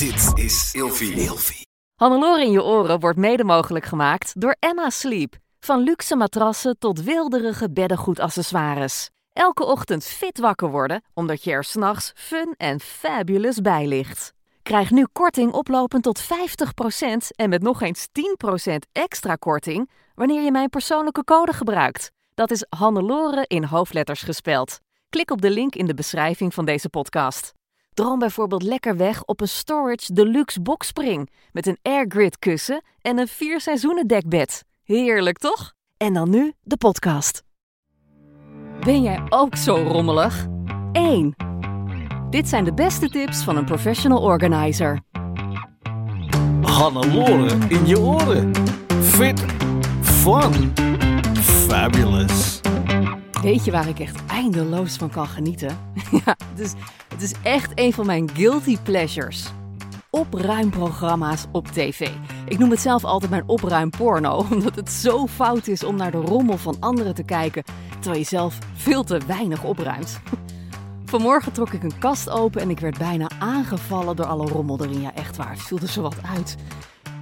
Dit is Ilfie. Hannelore in je oren wordt mede mogelijk gemaakt door Emma Sleep. Van luxe matrassen tot wilderige beddengoedaccessoires. Elke ochtend fit wakker worden, omdat je er s'nachts fun en fabulous bij ligt. Krijg nu korting oplopend tot 50% en met nog eens 10% extra korting wanneer je mijn persoonlijke code gebruikt. Dat is Hannelore in hoofdletters gespeld. Klik op de link in de beschrijving van deze podcast. Droom bijvoorbeeld lekker weg op een Storage Deluxe Boxspring met een airgrid kussen en een vier seizoenen dekbed. Heerlijk toch? En dan nu de podcast. Ben jij ook zo rommelig? 1. Dit zijn de beste tips van een professional organizer. Hannelore in je oren. Fit, fun, fabulous. Weet je waar ik echt eindeloos van kan genieten? ja, is, het is echt een van mijn guilty pleasures. Opruimprogramma's op tv. Ik noem het zelf altijd mijn opruimporno, omdat het zo fout is om naar de rommel van anderen te kijken, terwijl je zelf veel te weinig opruimt. Vanmorgen trok ik een kast open en ik werd bijna aangevallen door alle rommel erin. Ja, echt waar, het viel er zo wat uit.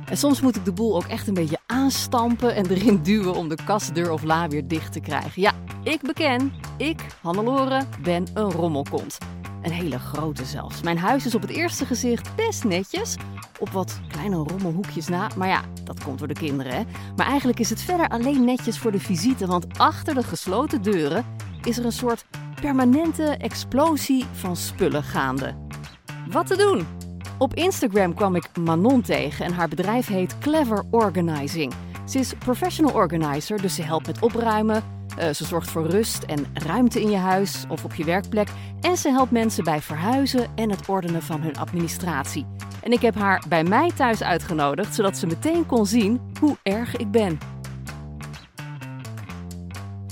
En soms moet ik de boel ook echt een beetje aanstampen en erin duwen om de kastdeur of la weer dicht te krijgen. Ja, ik beken, ik, Hannelore, ben een rommelkont. Een hele grote zelfs. Mijn huis is op het eerste gezicht best netjes, op wat kleine rommelhoekjes na. Maar ja, dat komt door de kinderen, hè. Maar eigenlijk is het verder alleen netjes voor de visite, want achter de gesloten deuren is er een soort permanente explosie van spullen gaande. Wat te doen? Op Instagram kwam ik Manon tegen en haar bedrijf heet Clever Organizing. Ze is professional organizer, dus ze helpt met opruimen. eh, ze zorgt voor rust en ruimte in je huis of op je werkplek. En ze helpt mensen bij verhuizen en het ordenen van hun administratie. En ik heb haar bij mij thuis uitgenodigd, zodat ze meteen kon zien hoe erg ik ben.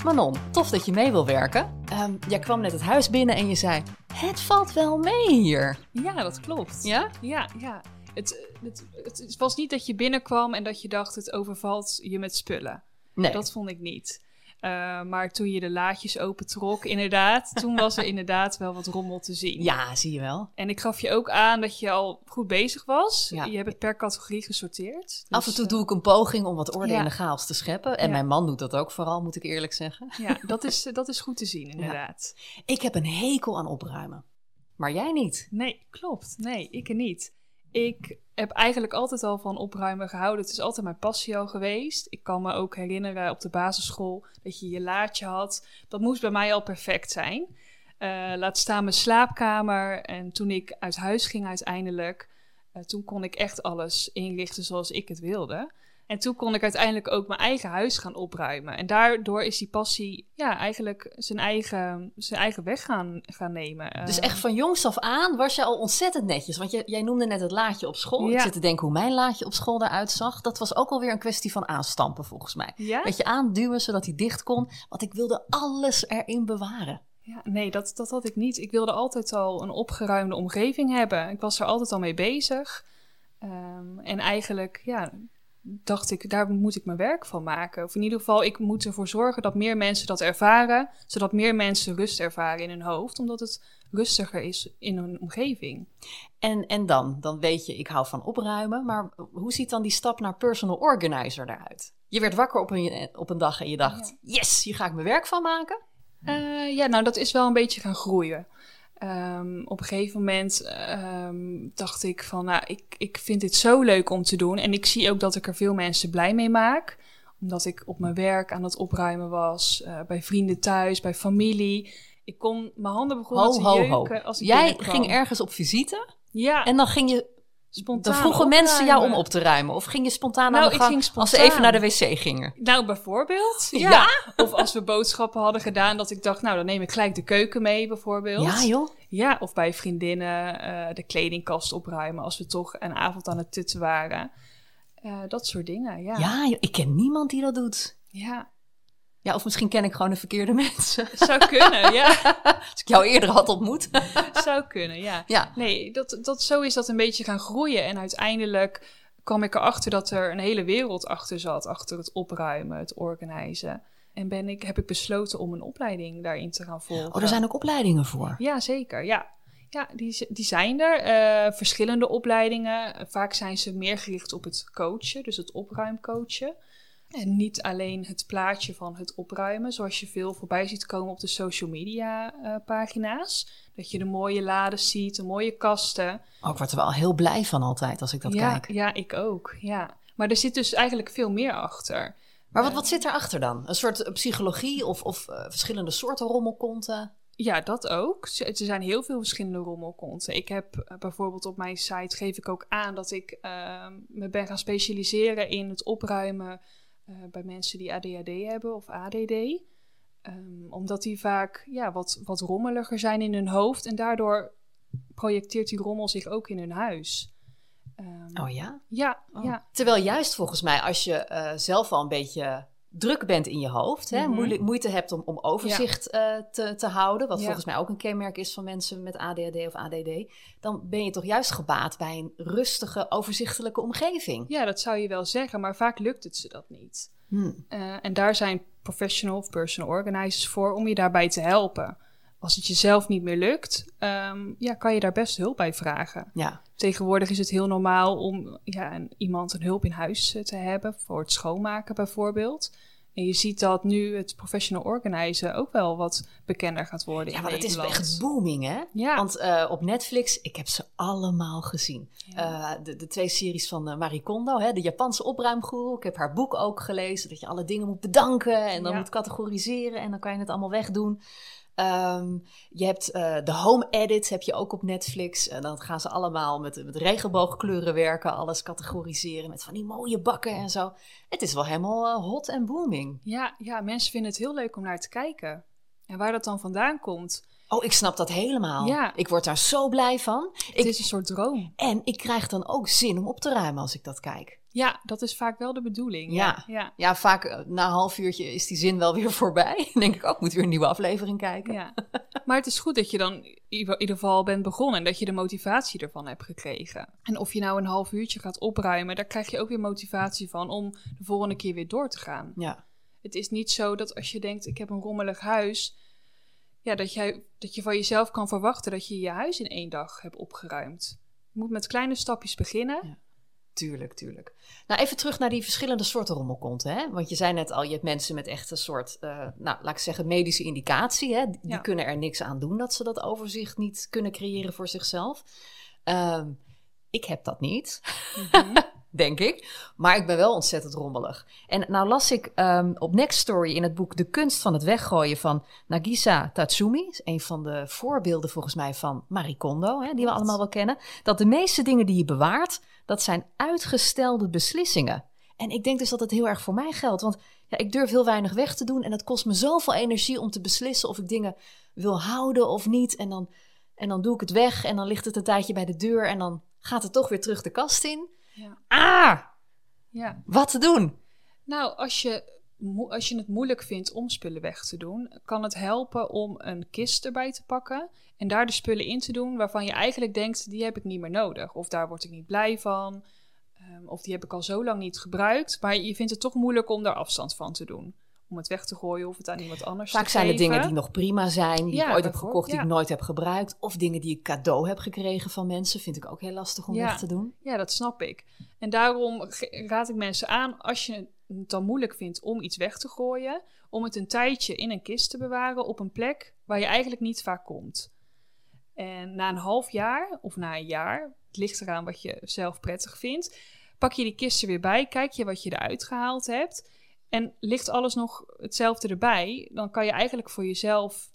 Manon, tof dat je mee wil werken. Ehm, jij kwam net het huis binnen en je zei: Het valt wel mee hier. Ja, dat klopt. Ja? Ja, ja. Het, het, het was niet dat je binnenkwam en dat je dacht het overvalt je met spullen. Nee. Dat vond ik niet. Uh, maar toen je de laadjes opentrok, inderdaad, toen was er inderdaad wel wat rommel te zien. Ja, zie je wel. En ik gaf je ook aan dat je al goed bezig was. Ja. Je hebt het per categorie gesorteerd. Dus, Af en toe eh, doe ik een poging om wat orde ja. in de chaos te scheppen. En Ja. mijn man doet dat ook vooral, moet ik eerlijk zeggen. Ja, dat is, dat is goed te zien, inderdaad. Ik heb een hekel aan opruimen. Maar jij niet. Nee, klopt. Nee, ik niet. Ik heb eigenlijk altijd al van opruimen gehouden. Het is altijd mijn passie al geweest. Ik kan me ook herinneren op de basisschool dat je je laadje had. Dat moest bij mij al perfect zijn. Eh, laat staan mijn slaapkamer. En toen ik uit huis ging uiteindelijk, eh, toen kon ik echt alles inrichten zoals ik het wilde. En toen kon ik uiteindelijk ook mijn eigen huis gaan opruimen. En daardoor is die passie ja, eigenlijk zijn eigen, zijn eigen weg gaan, gaan nemen. Dus Eh, echt van jongs af aan was je al ontzettend netjes. Want je, jij noemde net het laadje op school. Ik Ja. zit te denken hoe mijn laadje op school eruit zag. Dat was ook alweer een kwestie van aanstampen volgens mij. Ja? Beetje aanduwen zodat hij dicht kon. Want ik wilde alles erin bewaren. Ja, nee, dat, dat had ik niet. Ik wilde altijd al een opgeruimde omgeving hebben. Ik was er altijd al mee bezig. Ehm, en eigenlijk, ja, dacht ik, daar moet ik mijn werk van maken. Of in ieder geval, ik moet ervoor zorgen dat meer mensen dat ervaren. Zodat meer mensen rust ervaren in hun hoofd. Omdat het rustiger is in hun omgeving. En, en dan? Dan weet je, ik hou van opruimen. Maar hoe ziet dan die stap naar personal organizer eruit? Je werd wakker op een, op een dag en je dacht... Yes, hier ga ik mijn werk van maken. Eh, ja, nou, dat is wel een beetje gaan groeien. Ehm, op een gegeven moment ehm, dacht ik van, nou, ik, ik vind dit zo leuk om te doen. En ik zie ook dat ik er veel mensen blij mee maak. Omdat ik op mijn werk aan het opruimen was, eh, bij vrienden thuis, bij familie. Ik kon, mijn handen begonnen Ho, te ho, jeuken ho. als ik Jij ging ergens op visite Ja, en dan ging je... spontaan Dan vroegen mensen jou om op te ruimen. Of ging je spontaan Nou, aan de ik gang als ze even naar de wc gingen? Nou, bijvoorbeeld. Ja. Ja? Of als we boodschappen hadden gedaan, dat ik dacht, nou, dan neem ik gelijk de keuken mee, bijvoorbeeld. Ja, joh. Ja, of bij vriendinnen eh, de kledingkast opruimen als we toch een avond aan het tutten waren. Eh, dat soort dingen, ja. Ja, joh. ik ken niemand die dat doet. Ja, Ja, of misschien ken ik gewoon de verkeerde mensen. zou kunnen, ja. Als ik jou eerder had ontmoet. zou kunnen, ja. Ja. Nee, dat, dat, zo is dat een beetje gaan groeien. En uiteindelijk kwam ik erachter dat er een hele wereld achter zat. Achter het opruimen, het organiseren. En ben ik, heb ik besloten om een opleiding daarin te gaan volgen. Oh, er zijn ook opleidingen voor. Ja, zeker. Ja. Ja, die, die zijn er. Eh, verschillende opleidingen. Vaak zijn ze meer gericht op het coachen, dus het opruimcoachen. En niet alleen het plaatje van het opruimen, zoals je veel voorbij ziet komen op de social media eh, pagina's. Dat je de mooie laden ziet, de mooie kasten. Oh, ik word er wel heel blij van altijd als ik dat ja, kijk. Ja, ik ook. Ja. Maar er zit dus eigenlijk veel meer achter. Maar wat, wat zit erachter dan? Een soort psychologie of, of uh, verschillende soorten rommelkonten? Ja, dat ook. Er zijn heel veel verschillende rommelkonten. Ik heb uh, bijvoorbeeld op mijn site geef ik ook aan dat ik uh, me ben gaan specialiseren in het opruimen uh, bij mensen die ADHD hebben of ADD. Um, omdat die vaak ja, wat, wat rommeliger zijn in hun hoofd en daardoor projecteert die rommel zich ook in hun huis. Um, oh ja? Ja, oh. ja. Terwijl juist volgens mij als je uh, zelf al een beetje druk bent in je hoofd, hè, Mhm. moeite, moeite hebt om, om overzicht uh, te, te houden, wat Ja. volgens mij ook een kenmerk is van mensen met ADHD of ADD, dan ben je toch juist gebaat bij een rustige, overzichtelijke omgeving. ja, dat zou je wel zeggen, maar vaak lukt het ze dat niet. Hmm. Uh, en daar zijn professional of personal organizers voor om je daarbij te helpen. Als het jezelf niet meer lukt, um, ja, kan je daar best hulp bij vragen. Ja, Tegenwoordig is het heel normaal om ja, een, iemand een hulp in huis eh, te hebben, voor het schoonmaken bijvoorbeeld. En je ziet dat nu het professional organizen ook wel wat bekender gaat worden ja in maar het is echt booming, hè? Ja. Want uh, op Netflix, ik heb ze allemaal gezien. Ja. Uh, de, de, twee series van uh, Marie Kondo, hè, de Japanse opruimgoeroe. Ik heb haar boek ook gelezen, dat je alle dingen moet bedanken en dan Ja. moet categoriseren en dan kan je het allemaal wegdoen. Um, je hebt uh, de home edit, heb je ook op Netflix. En dan gaan ze allemaal met, met regenboogkleuren werken, alles categoriseren met van die mooie bakken en zo. Het is wel helemaal uh, hot en booming. Ja, ja, mensen vinden het heel leuk om naar te kijken. En waar dat dan vandaan komt, Oh, ik snap dat helemaal. Ja. Ik word daar zo blij van. het Ik, is een soort droom. en ik krijg dan ook zin om op te ruimen als ik dat kijk. Ja, dat is vaak wel de bedoeling. Ja. ja. Ja, vaak uh, na een half uurtje is die zin wel weer voorbij. Dan denk ik, oh, ik moet weer een nieuwe aflevering kijken. Ja, maar het is goed dat je dan in ieder geval bent begonnen en dat je de motivatie ervan hebt gekregen. En of je nou een half uurtje gaat opruimen, daar krijg je ook weer motivatie van om de volgende keer weer door te gaan. Ja. Het is niet zo dat als je denkt, ik heb een rommelig huis, ja, dat, jij, dat je van jezelf kan verwachten dat je je huis in één dag hebt opgeruimd. Je moet met kleine stapjes beginnen. Ja. Tuurlijk, tuurlijk. Nou, even terug naar die verschillende soorten rommelkonten. Hè? Want je zei net al, je hebt mensen met echt een soort, uh, nou, laat ik zeggen, medische indicatie. Hè? Die Ja. kunnen er niks aan doen dat ze dat overzicht niet kunnen creëren voor zichzelf. Um, ik heb dat niet, Mhm. Denk ik. Maar ik ben wel ontzettend rommelig. En nou las ik um, op Next Story in het boek De kunst van het weggooien van Nagisa Tatsumi. Is een van de voorbeelden volgens mij van Marie Kondo, hè, die we allemaal wel kennen. Dat de meeste dingen die je bewaart, dat zijn uitgestelde beslissingen. En ik denk dus dat het heel erg voor mij geldt. Want ja, ik durf heel weinig weg te doen. En het kost me zoveel energie om te beslissen of ik dingen wil houden of niet. En dan, en dan doe ik het weg en dan ligt het een tijdje bij de deur. En dan gaat het toch weer terug de kast in. Ja. Ah, ja. wat te doen? Nou, als je, als je het moeilijk vindt om spullen weg te doen, kan het helpen om een kist erbij te pakken en daar de spullen in te doen waarvan je eigenlijk denkt, die heb ik niet meer nodig. Of daar word ik niet blij van. ehm, of die heb ik al zo lang niet gebruikt. Maar je vindt het toch moeilijk om daar afstand van te doen. Om het weg te gooien of het aan iemand anders Vaak te zijn het dingen die nog prima zijn, die Ja, ik ooit heb gekocht, die ik nooit heb gebruikt. Of dingen die ik cadeau heb gekregen van mensen, vind ik ook heel lastig om Ja. weg te doen. Ja, dat snap ik. En daarom raad ik mensen aan, als je het dan moeilijk vindt om iets weg te gooien, om het een tijdje in een kist te bewaren op een plek waar je eigenlijk niet vaak komt. En na een half jaar of na een jaar, het ligt eraan wat je zelf prettig vindt, pak je die kist er weer bij, kijk je wat je eruit gehaald hebt en ligt alles nog hetzelfde erbij, dan kan je eigenlijk voor jezelf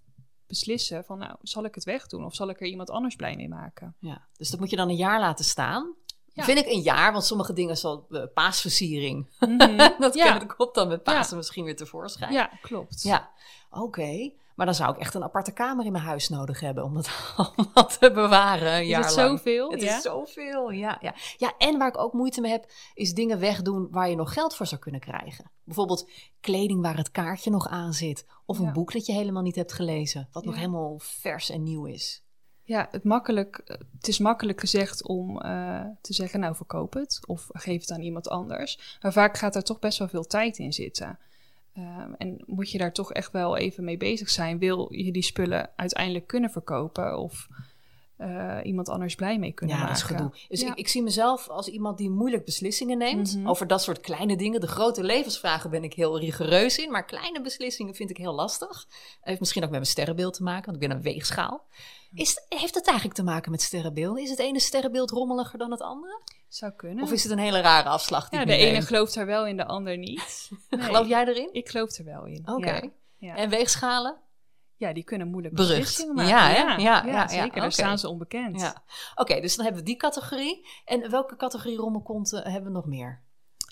beslissen van nou, zal ik het wegdoen of zal ik er iemand anders blij mee maken? Ja, dus dat moet je dan een jaar laten staan. Ja. Vind ik een jaar, want sommige dingen zoals uh, paasversiering, dat, Ja. kan- dat komt dan met Pasen misschien weer tevoorschijn. Ja, klopt. Ja, oké. Maar dan zou ik echt een aparte kamer in mijn huis nodig hebben om dat allemaal te bewaren. Een Is jaar het lang. zoveel? Het ja? is zoveel, ja, ja. Ja, en waar ik ook moeite mee heb, is dingen wegdoen waar je nog geld voor zou kunnen krijgen. Bijvoorbeeld kleding waar het kaartje nog aan zit. Of een Ja. boek dat je helemaal niet hebt gelezen, wat nog helemaal vers en nieuw is. Ja, het, makkelijk, het is makkelijk gezegd om eh, te zeggen, nou verkoop het of geef het aan iemand anders. Maar vaak gaat er toch best wel veel tijd in zitten. Ehm, en moet je daar toch echt wel even mee bezig zijn. Wil je die spullen uiteindelijk kunnen verkopen? Of eh, iemand anders blij mee kunnen Ja, maken. dat is gedoe. Dus Ja. ik, ik zie mezelf als iemand die moeilijk beslissingen neemt. Mhm. Over dat soort kleine dingen. De grote levensvragen ben ik heel rigoureus in. Maar kleine beslissingen vind ik heel lastig. Heeft misschien ook met mijn sterrenbeeld te maken, want ik ben een weegschaal. Is, heeft het eigenlijk te maken met sterrenbeelden? Is het ene sterrenbeeld rommeliger dan het andere? Zou kunnen. Of is het een hele rare afslag die ja, de ene neem? gelooft er wel in, de ander niet. Nee. Geloof jij erin? Ik geloof er wel in. Oké. Ja. Ja. En weegschalen? Ja, die kunnen moeilijk beslissingen maken. Ja? Ja, ja, ja, zeker. Daar staan ze onbekend. Ja. Oké, dus dan hebben we die categorie. En welke categorie rommelkonten hebben we nog meer?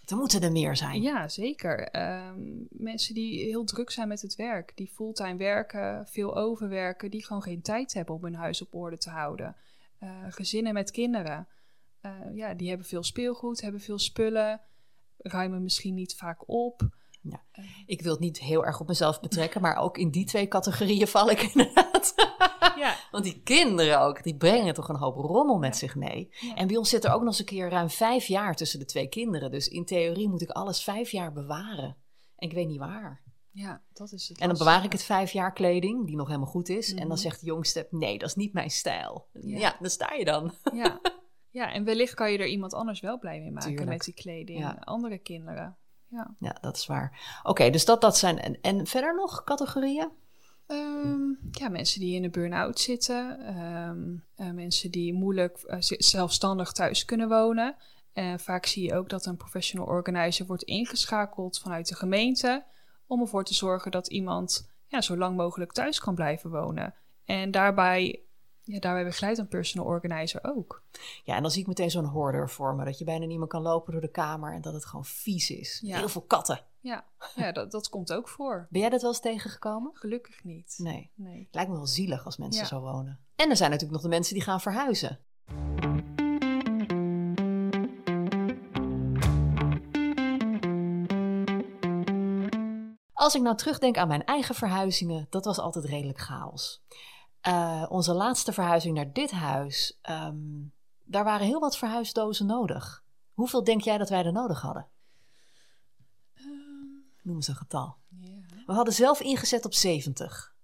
Er moeten er meer zijn. Ja, zeker. Ehm, mensen die heel druk zijn met het werk, die fulltime werken, veel overwerken, die gewoon geen tijd hebben om hun huis op orde te houden. Eh, gezinnen met kinderen, eh, ja, die hebben veel speelgoed, hebben veel spullen, ruimen misschien niet vaak op. Ik wil het niet heel erg op mezelf betrekken, maar ook in die twee categorieën val ik inderdaad. Ja, Want die kinderen ook, die brengen toch een hoop rommel met zich mee. Ja. En bij ons zit er ook nog eens een keer ruim vijf jaar tussen de twee kinderen. Dus in theorie moet ik alles vijf jaar bewaren. En ik weet niet waar. ja, dat is het. En dan bewaar ik het vijf jaar kleding, die nog helemaal goed is. En dan Mhm. zegt de jongste, nee, dat is niet mijn stijl. Ja, Ja. dan sta je dan. Ja. ja, en wellicht kan je er iemand anders wel blij mee maken Tuurlijk. met die kleding. Ja. Andere kinderen. Ja. Ja, dat is waar. Oké, dus dat, dat zijn... En, en verder nog categorieën? Ehm, ja, mensen die in een burn-out zitten. ehm, eh, mensen die moeilijk eh, zelfstandig thuis kunnen wonen. En vaak zie je ook dat een professional organizer wordt ingeschakeld vanuit de gemeente. Om ervoor te zorgen dat iemand ja, zo lang mogelijk thuis kan blijven wonen. En daarbij, ja, daarbij begeleidt een personal organizer ook. Ja, en dan zie ik meteen zo'n hoorder voor me. Dat je bijna niet meer kan lopen door de kamer en dat het gewoon vies is. Ja. Heel veel katten. Ja, ja dat, dat komt ook voor. Ben jij dat wel eens tegengekomen? Gelukkig niet. Nee. Nee. Lijkt me wel zielig als mensen Ja. zo wonen. En er zijn natuurlijk nog de mensen die gaan verhuizen. Als ik nou terugdenk aan mijn eigen verhuizingen, dat was altijd redelijk chaos. Eh, onze laatste verhuizing naar dit huis, ehm, daar waren heel wat verhuisdozen nodig. Hoeveel denk jij dat wij er nodig hadden? Noem eens een getal. We hadden zelf ingezet op 70.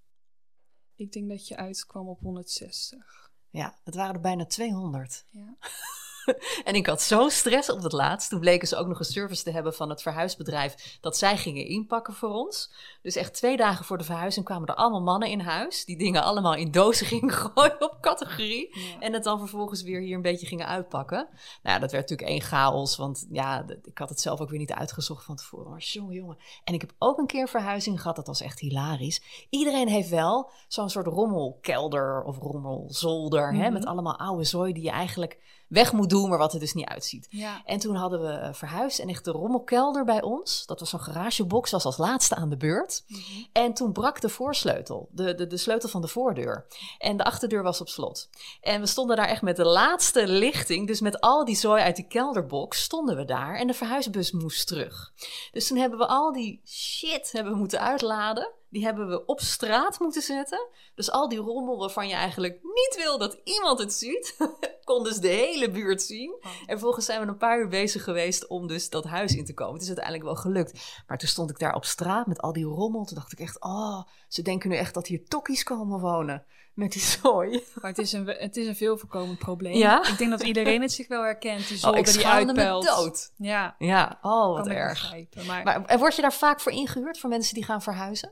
Ik denk dat je uitkwam op 160. Ja, het waren er bijna 200. Ja. En ik had zo'n stress op het laatst. Toen bleken ze ook nog een service te hebben van het verhuisbedrijf. Dat zij gingen inpakken voor ons. Dus echt twee dagen voor de verhuizing kwamen er allemaal mannen in huis. Die dingen allemaal in dozen gingen gooien op categorie. Ja. En het dan vervolgens weer hier een beetje gingen uitpakken. Nou ja, dat werd natuurlijk één chaos. Want ja, ik had het zelf ook weer niet uitgezocht van tevoren. Maar jongen, jongen. En ik heb ook een keer een verhuizing gehad. Dat was echt hilarisch. Iedereen heeft wel zo'n soort rommelkelder of rommelzolder. hè, Mhm. met allemaal oude zooi die je eigenlijk weg moet doen, maar wat er dus niet uitziet. Ja. En toen hadden we eh, verhuisd en echt de rommelkelder bij ons. Dat was zo'n garagebox, was als laatste aan de beurt. En toen brak de voorsleutel, de, de, de sleutel van de voordeur. En de achterdeur was op slot. En we stonden daar echt met de laatste lichting, dus met al die zooi uit die kelderbox, stonden we daar. En de verhuisbus moest terug. Dus toen hebben we al die shit hebben we moeten uitladen. Die hebben we op straat moeten zetten. Dus al die rommel waarvan je eigenlijk niet wil dat iemand het ziet, kon dus de hele buurt zien. En vervolgens zijn we een paar uur bezig geweest om dus dat huis in te komen. Het is uiteindelijk wel gelukt. Maar toen stond ik daar op straat met al die rommel. Toen dacht ik echt, oh, ze denken nu echt dat hier tokkies komen wonen. Met die zooi. Maar het is een, het is een veel voorkomend probleem. Ja? Ik denk dat iedereen het zich wel herkent. Die Oh, zolder die schaamde me uitpelt. dood. Ja, Ja, oh, wat kan erg. begrijpen. Maar, Maar word je daar vaak voor ingehuurd voor mensen die gaan verhuizen?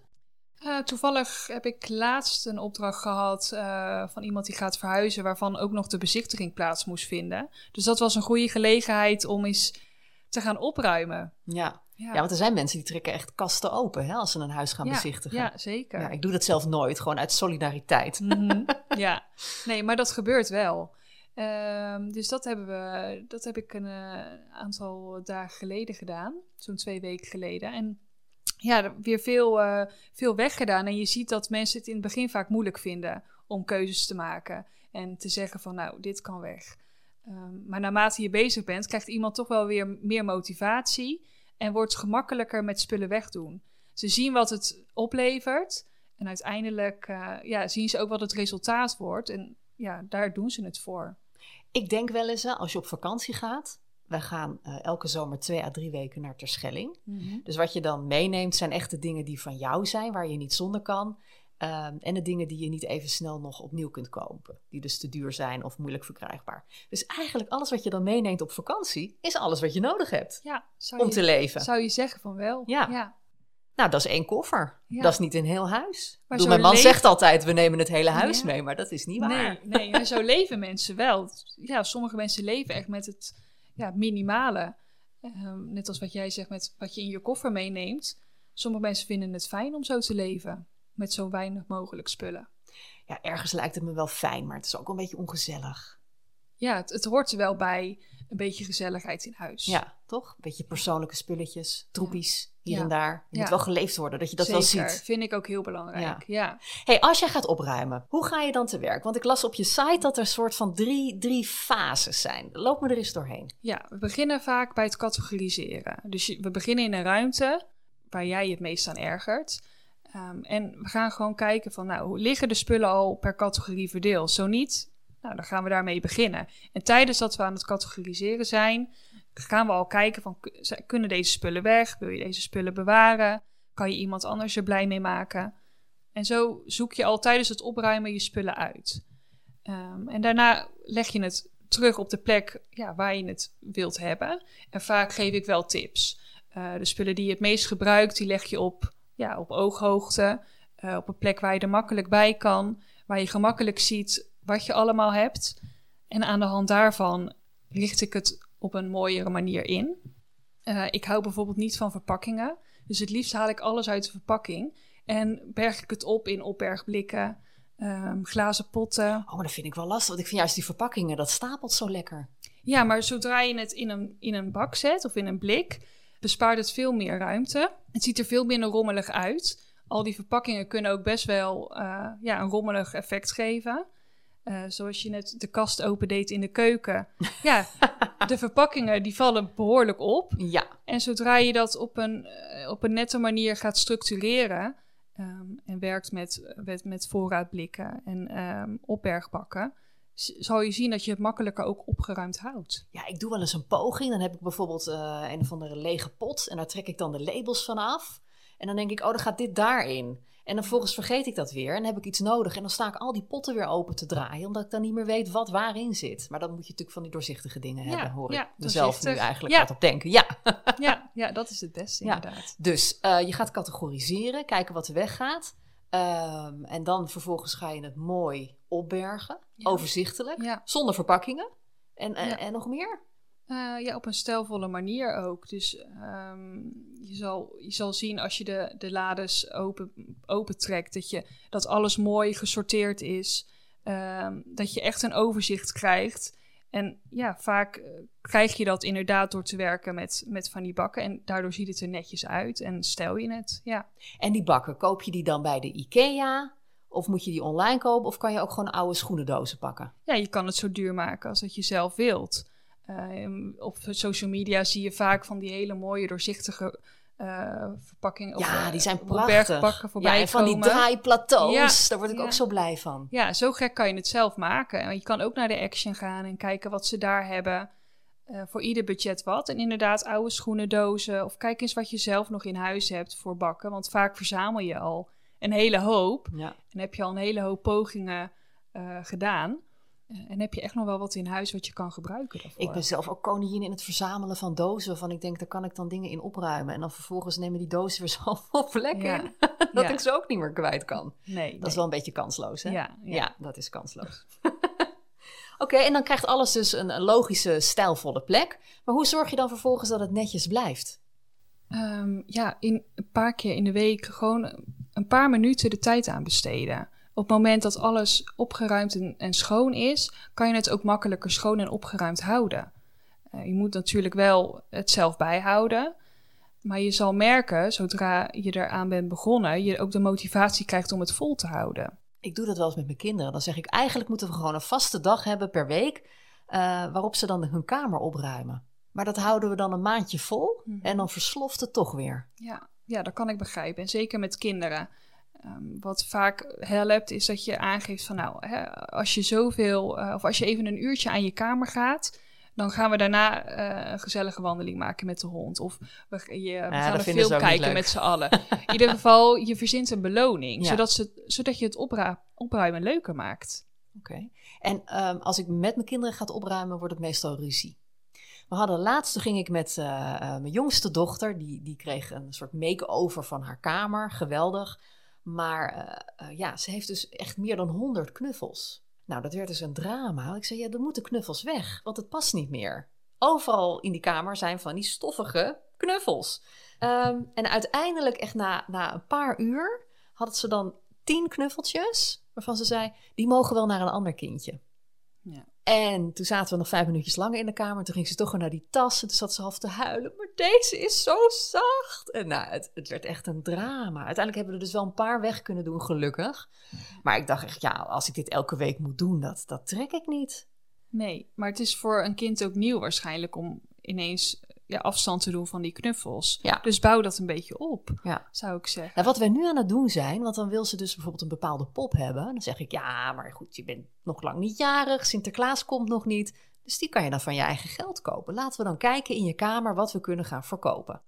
Eh, toevallig heb ik laatst een opdracht gehad eh, van iemand die gaat verhuizen, waarvan ook nog de bezichtiging plaats moest vinden. Dus dat was een goede gelegenheid om eens te gaan opruimen. Ja. Ja, ja, want er zijn mensen die trekken echt kasten open hè, als ze een huis gaan ja, bezichtigen. Ja, zeker. Ja, ik doe dat zelf nooit, gewoon uit solidariteit. Mhm, ja, nee, maar dat gebeurt wel. Ehm, dus dat, hebben we, dat heb ik een eh, aantal dagen geleden gedaan, zo'n twee weken geleden. En ja, er- weer veel, eh, veel weggedaan. En je ziet dat mensen het in het begin vaak moeilijk vinden om keuzes te maken en te zeggen van nou, dit kan weg. Ehm, maar naarmate je bezig bent, krijgt iemand toch wel weer meer motivatie en wordt gemakkelijker met spullen wegdoen. Ze zien wat het oplevert en uiteindelijk eh, ja, zien ze ook wat het resultaat wordt. En ja, daar doen ze het voor. Ik denk wel eens, als je op vakantie gaat. Wij gaan eh, elke zomer twee à drie weken naar Terschelling. Dus wat je dan meeneemt zijn echt de dingen die van jou zijn, waar je niet zonder kan. Ehm, en de dingen die je niet even snel nog opnieuw kunt kopen. Die dus te duur zijn of moeilijk verkrijgbaar. Dus eigenlijk alles wat je dan meeneemt op vakantie, is alles wat je nodig hebt Ja, zou om je, te leven. zou je zeggen van wel. Ja. ja. Nou, dat is één koffer. Ja. Dat is niet een heel huis. Mijn man zegt altijd, we nemen het hele huis mee. Maar dat is niet waar. Nee, nee, zo leven mensen wel. Ja, sommige mensen leven echt met het ja, minimale. Ehm, net als wat jij zegt met wat je in je koffer meeneemt. Sommige mensen vinden het fijn om zo te leven. Met zo weinig mogelijk spullen. Ja, ergens lijkt het me wel fijn, maar het is ook een beetje ongezellig. Ja, het, het hoort er wel bij een beetje gezelligheid in huis. Ja, toch? Een beetje persoonlijke spulletjes, troepies, hier Ja. en daar. Je moet wel geleefd worden, dat je dat Zeker, wel ziet. vind ik ook heel belangrijk. Ja. hey, als jij gaat opruimen, hoe ga je dan te werk? Want ik las op je site dat er een soort van drie, drie fases zijn. Loop me er eens doorheen. Ja, we beginnen vaak bij het categoriseren. Dus je- we beginnen in een ruimte waar jij je het meest aan ergert. Ehm, en we gaan gewoon kijken van, nou, hoe liggen de spullen al per categorie verdeeld? Zo niet, nou, dan gaan we daarmee beginnen. En tijdens dat we aan het categoriseren zijn, gaan we al kijken van, kunnen deze spullen weg? Wil je deze spullen bewaren? Kan je iemand anders er blij mee maken? En zo zoek je al tijdens het opruimen je spullen uit. Ehm, en daarna leg je het terug op de plek ja, waar je het wilt hebben. En vaak geef ik wel tips. Eh, de spullen die je het meest gebruikt, die leg je op, ja, op ooghoogte. eh, op een plek waar je er makkelijk bij kan. Waar je gemakkelijk ziet wat je allemaal hebt. En aan de hand daarvan richt ik het op een mooiere manier in. Eh, ik hou bijvoorbeeld niet van verpakkingen. Dus het liefst haal ik alles uit de verpakking. En berg ik het op in opbergblikken, ehm, glazen potten. Oh, maar dat vind ik wel lastig. Want ik vind juist die verpakkingen, dat stapelt zo lekker. Ja, maar zodra je het in een, in een bak zet of in een blik, bespaart het veel meer ruimte. Het ziet er veel minder rommelig uit. Al die verpakkingen kunnen ook best wel eh, ja, een rommelig effect geven. Eh, zoals je net de kast opendeed in de keuken. Ja, de verpakkingen die vallen behoorlijk op. Ja, En zodra je dat op een, eh, op een nette manier gaat structureren ehm, en werkt met, met, met voorraadblikken en ehm, opbergbakken, zal je zien dat je het makkelijker ook opgeruimd houdt. Ja, ik doe wel eens een poging. Dan heb ik bijvoorbeeld eh, een of andere lege pot. En daar trek ik dan de labels van af. En dan denk ik, oh, dan gaat dit daarin. En dan volgens vergeet ik dat weer. En heb ik iets nodig. En dan sta ik al die potten weer open te draaien. Omdat ik dan niet meer weet wat waarin zit. Maar dan moet je natuurlijk van die doorzichtige dingen Ja, hebben. Hoor ja, ik mezelf nu eigenlijk Ja. op denken. Ja. Ja, ja, dat is het beste inderdaad. Dus eh, je gaat categoriseren. Kijken wat er weggaat. Ehm, en dan vervolgens ga je het mooi opbergen. Overzichtelijk. Zonder verpakkingen. En, en nog meer? Eh, ja, op een stijlvolle manier ook. Dus ehm, je, zal, je zal zien als je de, de lades open, opentrekt, dat, je, dat alles mooi gesorteerd is. Ehm, dat je echt een overzicht krijgt. En ja, vaak eh, krijg je dat inderdaad door te werken met, met van die bakken. En daardoor ziet het er netjes uit en stel je het. Ja. En die bakken, koop je die dan bij de IKEA? Of moet je die online kopen? Of kan je ook gewoon oude schoenendozen pakken? ja, je kan het zo duur maken als dat je zelf wilt. Eh, op social media zie je vaak van die hele mooie doorzichtige eh, verpakkingen. ja, eh, die zijn opbergpakken prachtig. voorbij Ja, en van die draaiplateaus, Ja, daar word ik ja. ook zo blij van. Ja, zo gek kan je het zelf maken. En je kan ook naar de Action gaan en kijken wat ze daar hebben. Eh, voor ieder budget wat. En inderdaad, oude schoenendozen. Of kijk eens wat je zelf nog in huis hebt voor bakken. Want vaak verzamel je al een hele hoop. Ja. En heb je al een hele hoop pogingen eh, gedaan. Eh, en heb je echt nog wel wat in huis wat je kan gebruiken daarvoor. Ik ben zelf ook koningin in het verzamelen van dozen. Waarvan ik denk, daar kan ik dan dingen in opruimen. En dan vervolgens nemen die dozen weer zoveel plekken Ja. in. Dat Ja. ik ze ook niet meer kwijt kan. Nee, Dat is wel een beetje kansloos, hè? Ja, ja. Ja, dat is kansloos. Oké, en dan krijgt alles dus een, een logische, stijlvolle plek. Maar hoe zorg je dan vervolgens dat het netjes blijft? Ehm, ja, in een paar keer in de week gewoon een paar minuten de tijd aan besteden. Op het moment dat alles opgeruimd en, en schoon is, kan je het ook makkelijker schoon en opgeruimd houden. Eh, je moet natuurlijk wel het zelf bijhouden. Maar je zal merken, zodra je eraan bent begonnen, je ook de motivatie krijgt om het vol te houden. Ik doe dat wel eens met mijn kinderen. Dan zeg ik, eigenlijk moeten we gewoon een vaste dag hebben per week... eh, waarop ze dan hun kamer opruimen. Maar dat houden we dan een maandje vol Mhm. en dan versloft het toch weer. Ja, ja, dat kan ik begrijpen. En zeker met kinderen. Ehm, wat vaak helpt, is dat je aangeeft van nou, hè, als je zoveel, eh, of als je even een uurtje aan je kamer gaat, Dan gaan we daarna eh, een gezellige wandeling maken met de hond. Of we, je, we gaan een film kijken met z'n allen. In ieder geval, je verzint een beloning. Ja. Zodat, ze, zodat je het opruimen leuker maakt. Oké. En ehm, als ik met mijn kinderen ga opruimen, wordt het meestal ruzie. We hadden laatst, toen ging ik met eh, mijn jongste dochter, die, die kreeg een soort make-over van haar kamer, geweldig. Maar eh, eh, ja, ze heeft dus echt meer dan 100 knuffels. Nou, dat werd dus een drama. Ik zei, ja, dan moeten knuffels weg, want het past niet meer. Overal in die kamer zijn van die stoffige knuffels. Ehm, en uiteindelijk, echt na, na een paar uur, had ze dan tien knuffeltjes, waarvan ze zei, die mogen wel naar een ander kindje. Ja. En toen zaten we nog vijf minuutjes langer in de kamer. Toen ging ze toch weer naar die tas. En toen zat ze half te huilen. Maar deze is zo zacht. En nou, het, het werd echt een drama. Uiteindelijk hebben we er dus wel een paar weg kunnen doen, gelukkig. Maar ik dacht echt, ja, als ik dit elke week moet doen, dat, dat trek ik niet. Nee, maar het is voor een kind ook nieuw waarschijnlijk om ineens ja, afstand te doen van die knuffels. Ja. Dus bouw dat een beetje op, Ja. zou ik zeggen. Nou, wat wij nu aan het doen zijn, want dan wil ze dus bijvoorbeeld een bepaalde pop hebben. Dan zeg ik, ja, maar goed, je bent nog lang niet jarig. Sinterklaas komt nog niet. Dus die kan je dan van je eigen geld kopen. Laten we dan kijken in je kamer wat we kunnen gaan verkopen.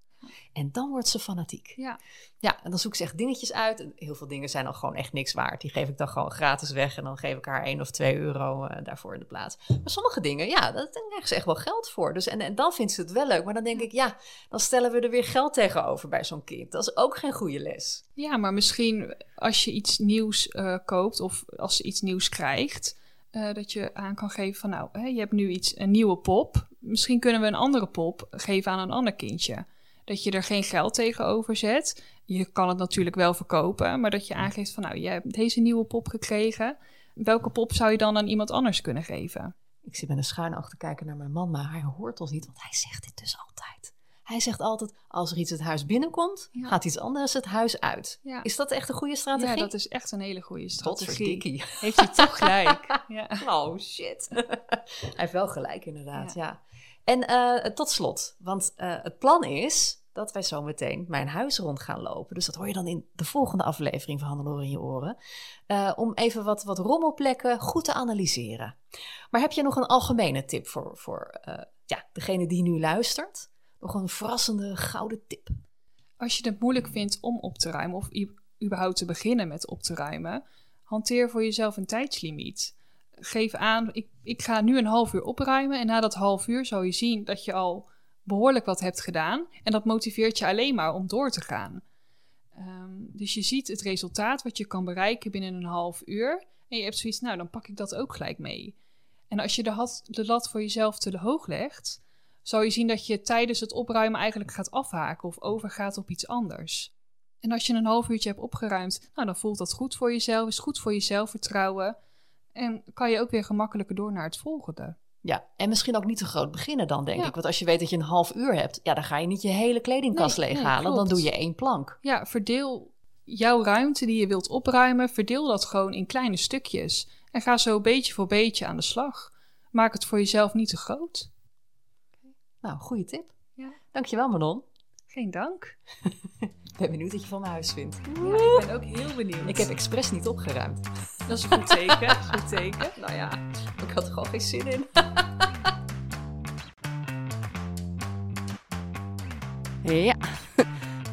En dan wordt ze fanatiek. Ja. Ja, en dan zoek ze echt dingetjes uit. En heel veel dingen zijn dan gewoon echt niks waard. Die geef ik dan gewoon gratis weg. En dan geef ik haar 1 of 2 euro eh, daarvoor in de plaats. Maar sommige dingen, ja, daar krijgen ze echt wel geld voor. Dus, en, en dan vindt ze het wel leuk. Maar dan denk ik, ja, dan stellen we er weer geld tegenover bij zo'n kind. Dat is ook geen goede les. Ja, maar misschien als je iets nieuws eh, koopt of als ze iets nieuws krijgt, eh, dat je aan kan geven van nou, hè, je hebt nu iets, een nieuwe pop. Misschien kunnen we een andere pop geven aan een ander kindje. Dat je er geen geld tegenover zet. Je kan het natuurlijk wel verkopen, maar dat je aangeeft van nou, je hebt deze nieuwe pop gekregen. Welke pop zou je dan aan iemand anders kunnen geven? Ik zit met een schuin te kijken naar mijn man, maar hij hoort ons niet, want hij zegt dit dus altijd. Hij zegt altijd, als er iets het huis binnenkomt, Ja. gaat iets anders het huis uit. Ja. Is dat echt een goede strategie? Ja, dat is echt een hele goede strategie. Heeft hij toch gelijk? Ja. Oh, shit. hij heeft wel gelijk, inderdaad, ja. En eh, tot slot, want eh, het plan is dat wij zo meteen mijn huis rond gaan lopen. Dus dat hoor je dan in de volgende aflevering van Hannelore in je oren. eh, om even wat, wat rommelplekken goed te analyseren. Maar heb je nog een algemene tip voor, voor ja, degene die nu luistert? Nog een verrassende gouden tip? Als je het moeilijk vindt om op te ruimen of überhaupt te beginnen met op te ruimen, hanteer voor jezelf een tijdslimiet. Geef aan, ik, ik ga nu een half uur opruimen en na dat half uur zal je zien dat je al behoorlijk wat hebt gedaan en dat motiveert je alleen maar om door te gaan. Ehm, dus je ziet het resultaat wat je kan bereiken binnen een half uur en je hebt zoiets, nou dan pak ik dat ook gelijk mee. En als je de, had, de lat voor jezelf te hoog legt, zal je zien dat je tijdens het opruimen eigenlijk gaat afhaken of overgaat op iets anders. En als je een half uurtje hebt opgeruimd, nou, dan voelt dat goed voor jezelf, is goed voor je zelfvertrouwen. En kan je ook weer gemakkelijker door naar het volgende. Ja, en misschien ook niet te groot beginnen dan, denk Ja. ik. Want als je weet dat je een half uur hebt, ja, dan ga je niet je hele kledingkast Nee, nee, leeghalen. dan doe je één plank. Ja, verdeel jouw ruimte die je wilt opruimen, verdeel dat gewoon in kleine stukjes. En ga zo beetje voor beetje aan de slag. Maak het voor jezelf niet te groot. Nou, goede tip. Ja. Dankjewel, Manon. Geen dank. Ik ben benieuwd wat je van mijn huis vindt. Ja, ik ben ook heel benieuwd. Ik heb expres niet opgeruimd. Dat is een goed teken. goed teken. Nou ja, ik had er gewoon geen zin in. Ja,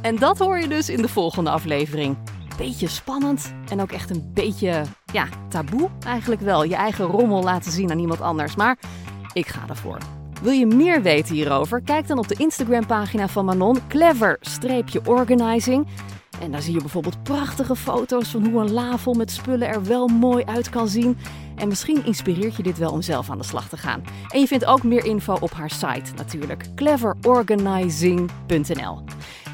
en dat hoor je dus in de volgende aflevering. Beetje spannend en ook echt een beetje, ja, taboe eigenlijk wel. Je eigen rommel laten zien aan iemand anders, maar ik ga ervoor. Wil je meer weten hierover? Kijk dan op de Instagram-pagina van Manon, clever-organizing. En daar zie je bijvoorbeeld prachtige foto's van hoe een lafel met spullen er wel mooi uit kan zien. En misschien inspireert je dit wel om zelf aan de slag te gaan. En je vindt ook meer info op haar site natuurlijk, cleverorganizing.nl.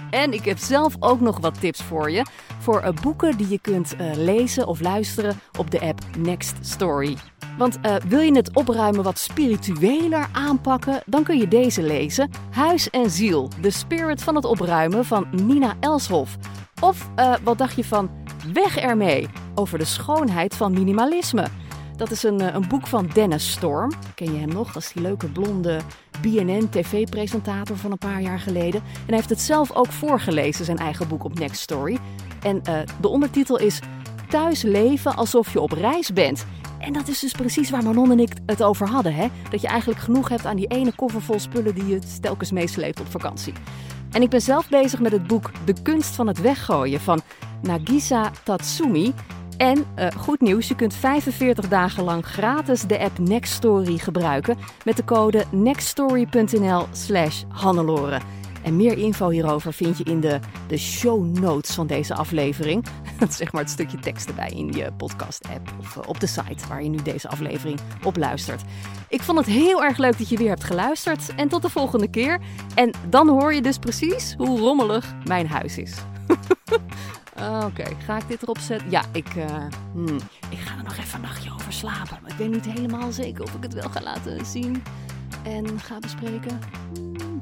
En ik heb zelf ook nog wat tips voor je. Voor eh, boeken die je kunt eh, lezen of luisteren op de app Next Story. Want eh, wil je het opruimen wat spiritueler aanpakken, dan kun je deze lezen. Huis en ziel, de spirit van het opruimen van Nina Elshoff. Of eh, wat dacht je van Weg ermee, over de schoonheid van minimalisme. Dat is een, eh, een boek van Dennis Storm. Ken je hem nog? Is die leuke blonde BNN-tv-presentator van een paar jaar geleden. En hij heeft het zelf ook voorgelezen, zijn eigen boek op Next Story. En eh, de ondertitel is thuis leven alsof je op reis bent. En dat is dus precies waar Manon en ik het over hadden. Hè? Dat je eigenlijk genoeg hebt aan die ene koffer vol spullen die je telkens meesleept op vakantie. En ik ben zelf bezig met het boek De kunst van het weggooien van Nagisa Tatsumi. En uh, goed nieuws, je kunt 45 dagen lang gratis de app Nextstory gebruiken met de code nextstory.nl slash Hannelore. En meer info hierover vind je in de, de show notes van deze aflevering. Zeg maar het stukje tekst erbij in je podcast-app of uh, op de site waar je nu deze aflevering op luistert. Ik vond het heel erg leuk dat je weer hebt geluisterd. En tot de volgende keer. En dan hoor je dus precies hoe rommelig mijn huis is. Oké, ga ik dit erop zetten? Ja, ik, uh, hmm, ik ga er nog even een nachtje over slapen. Maar ik weet niet helemaal zeker of ik het wel ga laten zien en ga bespreken. Hmm.